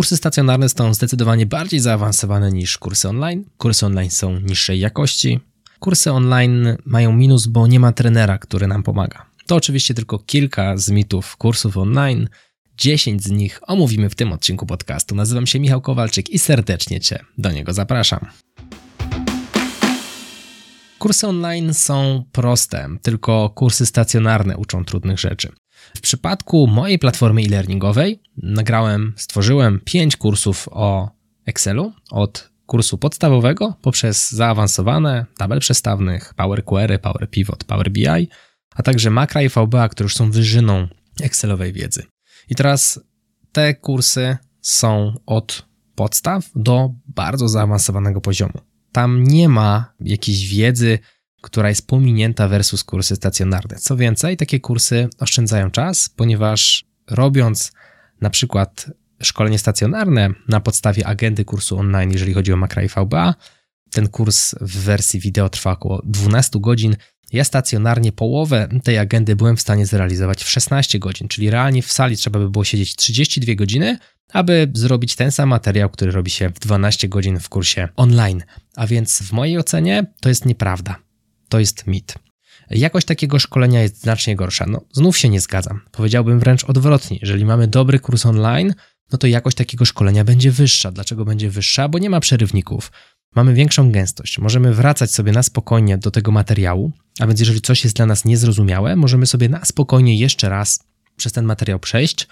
Kursy stacjonarne są zdecydowanie bardziej zaawansowane niż kursy online. Kursy online są niższej jakości. Kursy online mają minus, bo nie ma trenera, który nam pomaga. To oczywiście tylko kilka z mitów kursów online. 10 z nich omówimy w tym odcinku podcastu. Nazywam się Michał Kowalczyk i serdecznie Cię do niego zapraszam. Kursy online są proste, tylko kursy stacjonarne uczą trudnych rzeczy. W przypadku mojej platformy e-learningowej nagrałem, stworzyłem 5 kursów o Excelu od kursu podstawowego poprzez zaawansowane tabel przestawnych, Power Query, Power Pivot, Power BI, a także Makra i VBA, które już są wyżyną Excelowej wiedzy. I teraz te kursy są od podstaw do bardzo zaawansowanego poziomu. Tam nie ma jakiejś wiedzy, która jest pominięta versus kursy stacjonarne. Co więcej, takie kursy oszczędzają czas, ponieważ robiąc na przykład szkolenie stacjonarne na podstawie agendy kursu online, jeżeli chodzi o Makra i VBA, ten kurs w wersji wideo trwa około 12 godzin. Ja stacjonarnie połowę tej agendy byłem w stanie zrealizować w 16 godzin, czyli realnie w sali trzeba by było siedzieć 32 godziny, aby zrobić ten sam materiał, który robi się w 12 godzin w kursie online. A więc w mojej ocenie to jest nieprawda. To jest mit. Jakość takiego szkolenia jest znacznie gorsza. No, znów się nie zgadzam. Powiedziałbym wręcz odwrotnie. Jeżeli mamy dobry kurs online, no to jakość takiego szkolenia będzie wyższa. Dlaczego będzie wyższa? Bo nie ma przerywników. Mamy większą gęstość. Możemy wracać sobie na spokojnie do tego materiału, a więc jeżeli coś jest dla nas niezrozumiałe, możemy sobie na spokojnie jeszcze raz przez ten materiał przejść,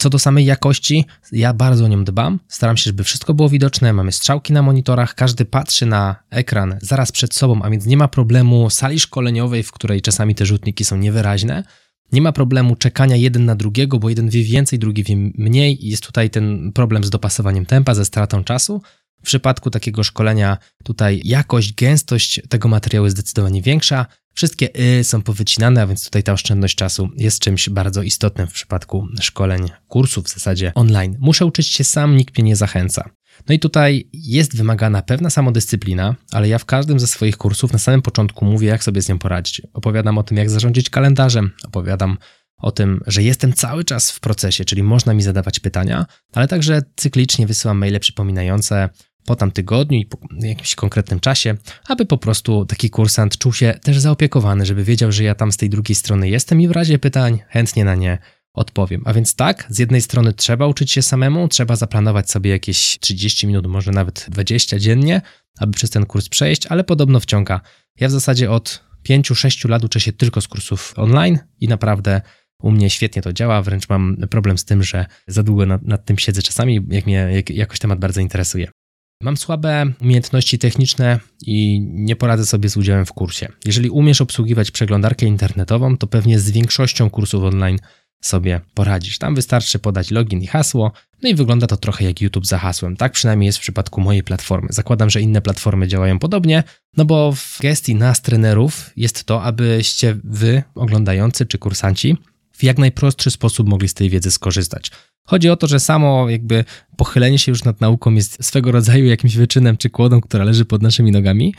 co do samej jakości, ja bardzo o nią dbam. Staram się, żeby wszystko było widoczne. Mamy strzałki na monitorach, każdy patrzy na ekran zaraz przed sobą, a więc nie ma problemu sali szkoleniowej, w której czasami te rzutniki są niewyraźne. Nie ma problemu czekania jeden na drugiego, bo jeden wie więcej, drugi wie mniej i jest tutaj ten problem z dopasowaniem tempa, ze stratą czasu. W przypadku takiego szkolenia tutaj jakość, gęstość tego materiału jest zdecydowanie większa. Wszystkie y są powycinane, a więc tutaj ta oszczędność czasu jest czymś bardzo istotnym w przypadku szkoleń, kursów w zasadzie online. Muszę uczyć się sam, nikt mnie nie zachęca. No i tutaj jest wymagana pewna samodyscyplina, ale ja w każdym ze swoich kursów na samym początku mówię, jak sobie z nią poradzić. Opowiadam o tym, jak zarządzić kalendarzem, opowiadam o tym, że jestem cały czas w procesie, czyli można mi zadawać pytania, ale także cyklicznie wysyłam maile przypominające po tam tygodniu i po jakimś konkretnym czasie, aby po prostu taki kursant czuł się też zaopiekowany, żeby wiedział, że ja tam z tej drugiej strony jestem i w razie pytań chętnie na nie odpowiem. A więc tak, z jednej strony trzeba uczyć się samemu, trzeba zaplanować sobie jakieś 30 minut, może nawet 20 dziennie, aby przez ten kurs przejść, ale podobno wciąga. Ja w zasadzie od 5-6 lat uczę się tylko z kursów online i naprawdę u mnie świetnie to działa, wręcz mam problem z tym, że za długo nad, nad tym siedzę czasami, jak mnie jak, jakoś temat bardzo interesuje. Mam słabe umiejętności techniczne i nie poradzę sobie z udziałem w kursie. Jeżeli umiesz obsługiwać przeglądarkę internetową, to pewnie z większością kursów online sobie poradzisz. Tam wystarczy podać login i hasło, no i wygląda to trochę jak YouTube za hasłem. Tak przynajmniej jest w przypadku mojej platformy. Zakładam, że inne platformy działają podobnie, no bo w gestii nas, trenerów, jest to, abyście wy, oglądający czy kursanci, w jak najprostszy sposób mogli z tej wiedzy skorzystać. Chodzi o to, że samo jakby pochylenie się już nad nauką jest swego rodzaju jakimś wyczynem czy kłodą, która leży pod naszymi nogami,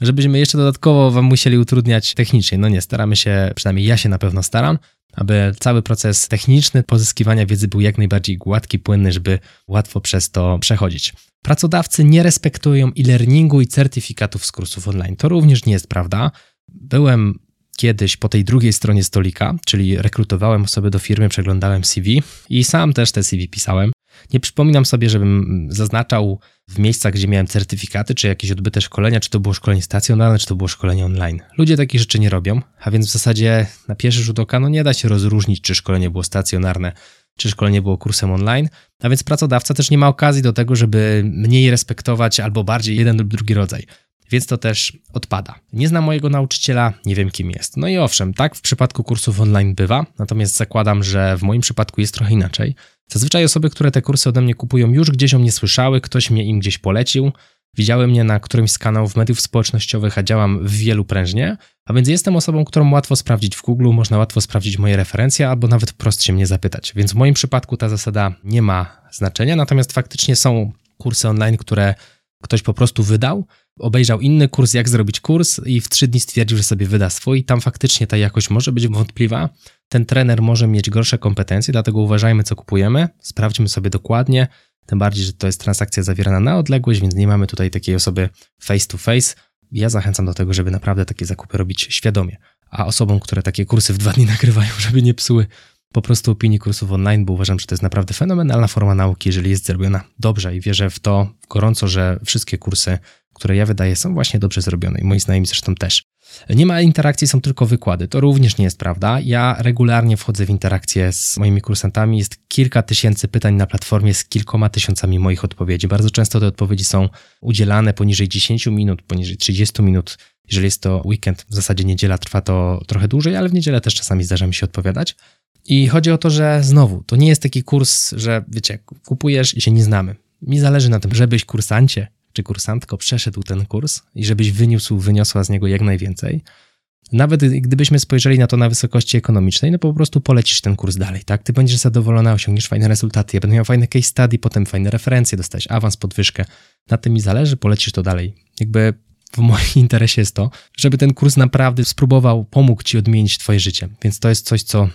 żebyśmy jeszcze dodatkowo wam musieli utrudniać technicznie. No nie, staramy się, przynajmniej ja się na pewno staram, aby cały proces techniczny pozyskiwania wiedzy był jak najbardziej gładki, płynny, żeby łatwo przez to przechodzić. Pracodawcy nie respektują e-learningu i certyfikatów z kursów online. To również nie jest prawda. Byłem kiedyś po tej drugiej stronie stolika, czyli rekrutowałem osoby do firmy, przeglądałem CV i sam też te CV pisałem. Nie przypominam sobie, żebym zaznaczał w miejscach, gdzie miałem certyfikaty, czy jakieś odbyte szkolenia, czy to było szkolenie stacjonarne, czy to było szkolenie online. Ludzie takich rzeczy nie robią, a więc w zasadzie na pierwszy rzut oka no nie da się rozróżnić, czy szkolenie było stacjonarne, czy szkolenie było kursem online, a więc pracodawca też nie ma okazji do tego, żeby mniej respektować albo bardziej jeden lub drugi rodzaj więc to też odpada. Nie znam mojego nauczyciela, nie wiem kim jest. No i owszem, tak w przypadku kursów online bywa, natomiast zakładam, że w moim przypadku jest trochę inaczej. Zazwyczaj osoby, które te kursy ode mnie kupują, już gdzieś o mnie słyszały, ktoś mnie im gdzieś polecił, widziały mnie na którymś z kanałów mediów społecznościowych, a działam w wielu prężnie, a więc jestem osobą, którą łatwo sprawdzić w Google, można łatwo sprawdzić moje referencje albo nawet wprost się mnie zapytać. Więc w moim przypadku ta zasada nie ma znaczenia, natomiast faktycznie są kursy online, które ktoś po prostu wydał, obejrzał inny kurs, jak zrobić kurs i w trzy dni stwierdził, że sobie wyda swój. Tam faktycznie ta jakość może być wątpliwa. Ten trener może mieć gorsze kompetencje, dlatego uważajmy, co kupujemy, sprawdźmy sobie dokładnie, tym bardziej, że to jest transakcja zawierana na odległość, więc nie mamy tutaj takiej osoby face to face. Ja zachęcam do tego, żeby naprawdę takie zakupy robić świadomie. A osobom, które takie kursy w dwa dni nagrywają, żeby nie psuły po prostu opinii kursów online, bo uważam, że to jest naprawdę fenomenalna forma nauki, jeżeli jest zrobiona dobrze i wierzę w to gorąco, że wszystkie kursy, które ja wydaję, są właśnie dobrze zrobione i moi znajomi zresztą też. Nie ma interakcji, są tylko wykłady. To również nie jest prawda. Ja regularnie wchodzę w interakcje z moimi kursantami. Jest kilka tysięcy pytań na platformie z kilkoma tysiącami moich odpowiedzi. Bardzo często te odpowiedzi są udzielane poniżej 10 minut, poniżej 30 minut. Jeżeli jest to weekend, w zasadzie niedziela trwa to trochę dłużej, ale w niedzielę też czasami zdarza mi się odpowiadać. I chodzi o to, że znowu, to nie jest taki kurs, że wiecie, kupujesz i się nie znamy. Mi zależy na tym, żebyś kursancie czy kursantko przeszedł ten kurs i żebyś wyniósł, wyniosła z niego jak najwięcej. Nawet gdybyśmy spojrzeli na to na wysokości ekonomicznej, no po prostu polecisz ten kurs dalej, tak? Ty będziesz zadowolona, osiągniesz fajne rezultaty, ja będę miał fajne case study, potem fajne referencje, dostać awans, podwyżkę. Na tym mi zależy, polecisz to dalej. Jakby w moim interesie jest to, żeby ten kurs naprawdę spróbował, pomógł ci odmienić twoje życie. Więc to jest coś, co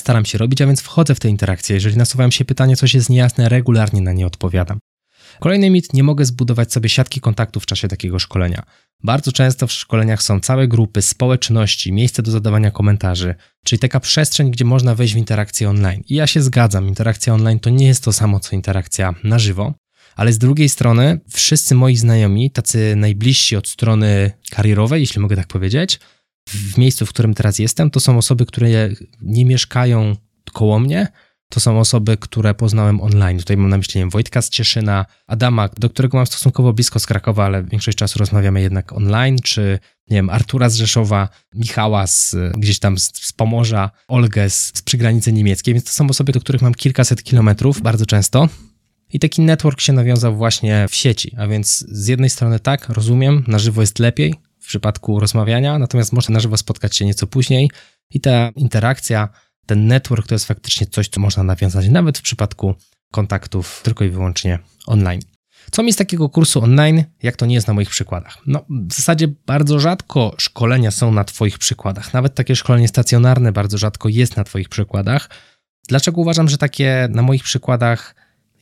staram się robić, a więc wchodzę w te interakcje. Jeżeli nasuwają się pytania, coś jest niejasne, regularnie na nie odpowiadam. Kolejny mit, nie mogę zbudować sobie siatki kontaktów w czasie takiego szkolenia. Bardzo często w szkoleniach są całe grupy, społeczności, miejsce do zadawania komentarzy, czyli taka przestrzeń, gdzie można wejść w interakcję online. I ja się zgadzam, interakcja online to nie jest to samo co interakcja na żywo, ale z drugiej strony wszyscy moi znajomi, tacy najbliżsi od strony karierowej, jeśli mogę tak powiedzieć, w miejscu, w którym teraz jestem, to są osoby, które nie mieszkają koło mnie, to są osoby, które poznałem online. Tutaj mam na myśli wiem, Wojtka z Cieszyna, Adama, do którego mam stosunkowo blisko z Krakowa, ale większość czasu rozmawiamy jednak online, czy nie wiem, Artura z Rzeszowa, Michała z, gdzieś tam z, z Pomorza, Olgę z, z przygranicy niemieckiej, więc to są osoby, do których mam kilkaset kilometrów bardzo często. I taki network się nawiązał właśnie w sieci, a więc z jednej strony tak, rozumiem, na żywo jest lepiej w przypadku rozmawiania, natomiast można na żywo spotkać się nieco później i ta interakcja ten network to jest faktycznie coś, co można nawiązać nawet w przypadku kontaktów tylko i wyłącznie online. Co mi z takiego kursu online, jak to nie jest na moich przykładach? No, w zasadzie bardzo rzadko szkolenia są na Twoich przykładach. Nawet takie szkolenie stacjonarne bardzo rzadko jest na Twoich przykładach. Dlaczego uważam, że takie na moich przykładach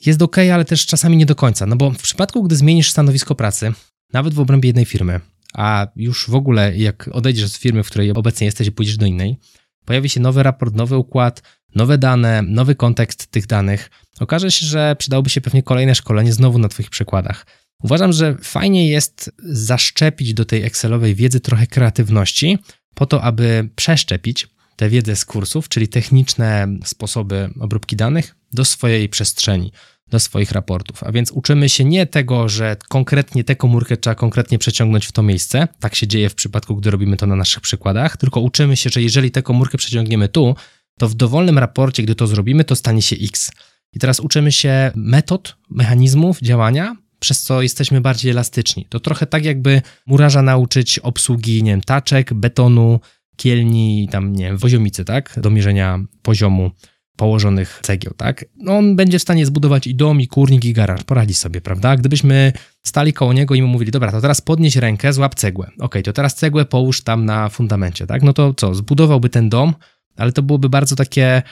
jest ok, ale też czasami nie do końca? No bo w przypadku, gdy zmienisz stanowisko pracy, nawet w obrębie jednej firmy, a już w ogóle jak odejdziesz z firmy, w której obecnie jesteś i pójdziesz do innej, pojawi się nowy raport, nowy układ, nowe dane, nowy kontekst tych danych, okaże się, że przydałoby się pewnie kolejne szkolenie znowu na Twoich przykładach. Uważam, że fajnie jest zaszczepić do tej Excelowej wiedzy trochę kreatywności, po to, aby przeszczepić tę wiedzę z kursów, czyli techniczne sposoby obróbki danych, do swojej przestrzeni do swoich raportów. A więc uczymy się nie tego, że konkretnie tę komórkę trzeba konkretnie przeciągnąć w to miejsce. Tak się dzieje w przypadku, gdy robimy to na naszych przykładach, tylko uczymy się, że jeżeli tę komórkę przeciągniemy tu, to w dowolnym raporcie, gdy to zrobimy, to stanie się X. I teraz uczymy się metod, mechanizmów działania, przez co jesteśmy bardziej elastyczni. To trochę tak, jakby murarza nauczyć obsługi, nie wiem, taczek, betonu, kielni, tam, nie wiem, poziomicy, tak? Do mierzenia poziomu położonych cegieł, tak? No on będzie w stanie zbudować i dom, i kurnik, i garaż, poradzi sobie, prawda? Gdybyśmy stali koło niego i mu mówili, dobra, to teraz podnieś rękę, złap cegłę. Ok, to teraz cegłę połóż tam na fundamencie, tak? No to co, zbudowałby ten dom, ale to byłoby bardzo takie,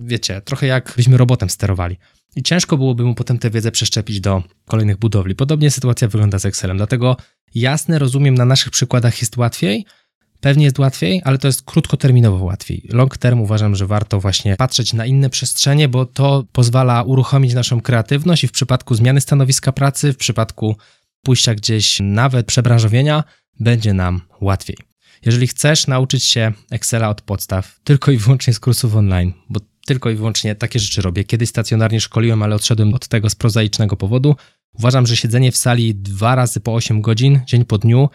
wiecie, trochę jakbyśmy robotem sterowali. I ciężko byłoby mu potem tę wiedzę przeszczepić do kolejnych budowli. Podobnie sytuacja wygląda z Excelem, dlatego jasne, rozumiem, na naszych przykładach jest łatwiej, Pewnie jest łatwiej, ale to jest krótkoterminowo łatwiej. Long term uważam, że warto właśnie patrzeć na inne przestrzenie, bo to pozwala uruchomić naszą kreatywność i w przypadku zmiany stanowiska pracy, w przypadku pójścia gdzieś nawet przebranżowienia, będzie nam łatwiej. Jeżeli chcesz nauczyć się Excela od podstaw, tylko i wyłącznie z kursów online, bo tylko i wyłącznie takie rzeczy robię. Kiedyś stacjonarnie szkoliłem, ale odszedłem od tego z prozaicznego powodu. Uważam, że siedzenie w sali dwa razy po 8 godzin, dzień po dniu,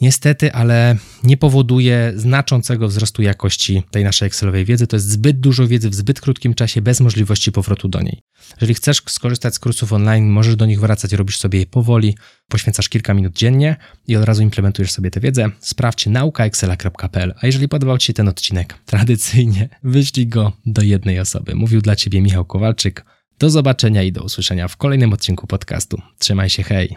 Niestety, ale nie powoduje znaczącego wzrostu jakości tej naszej Excelowej wiedzy. To jest zbyt dużo wiedzy w zbyt krótkim czasie, bez możliwości powrotu do niej. Jeżeli chcesz skorzystać z kursów online, możesz do nich wracać, robisz sobie je powoli, poświęcasz kilka minut dziennie i od razu implementujesz sobie tę wiedzę. Sprawdź naukaexcela.pl. A jeżeli podobał Ci się ten odcinek, tradycyjnie wyślij go do jednej osoby. Mówił dla Ciebie Michał Kowalczyk. Do zobaczenia i do usłyszenia w kolejnym odcinku podcastu. Trzymaj się, hej!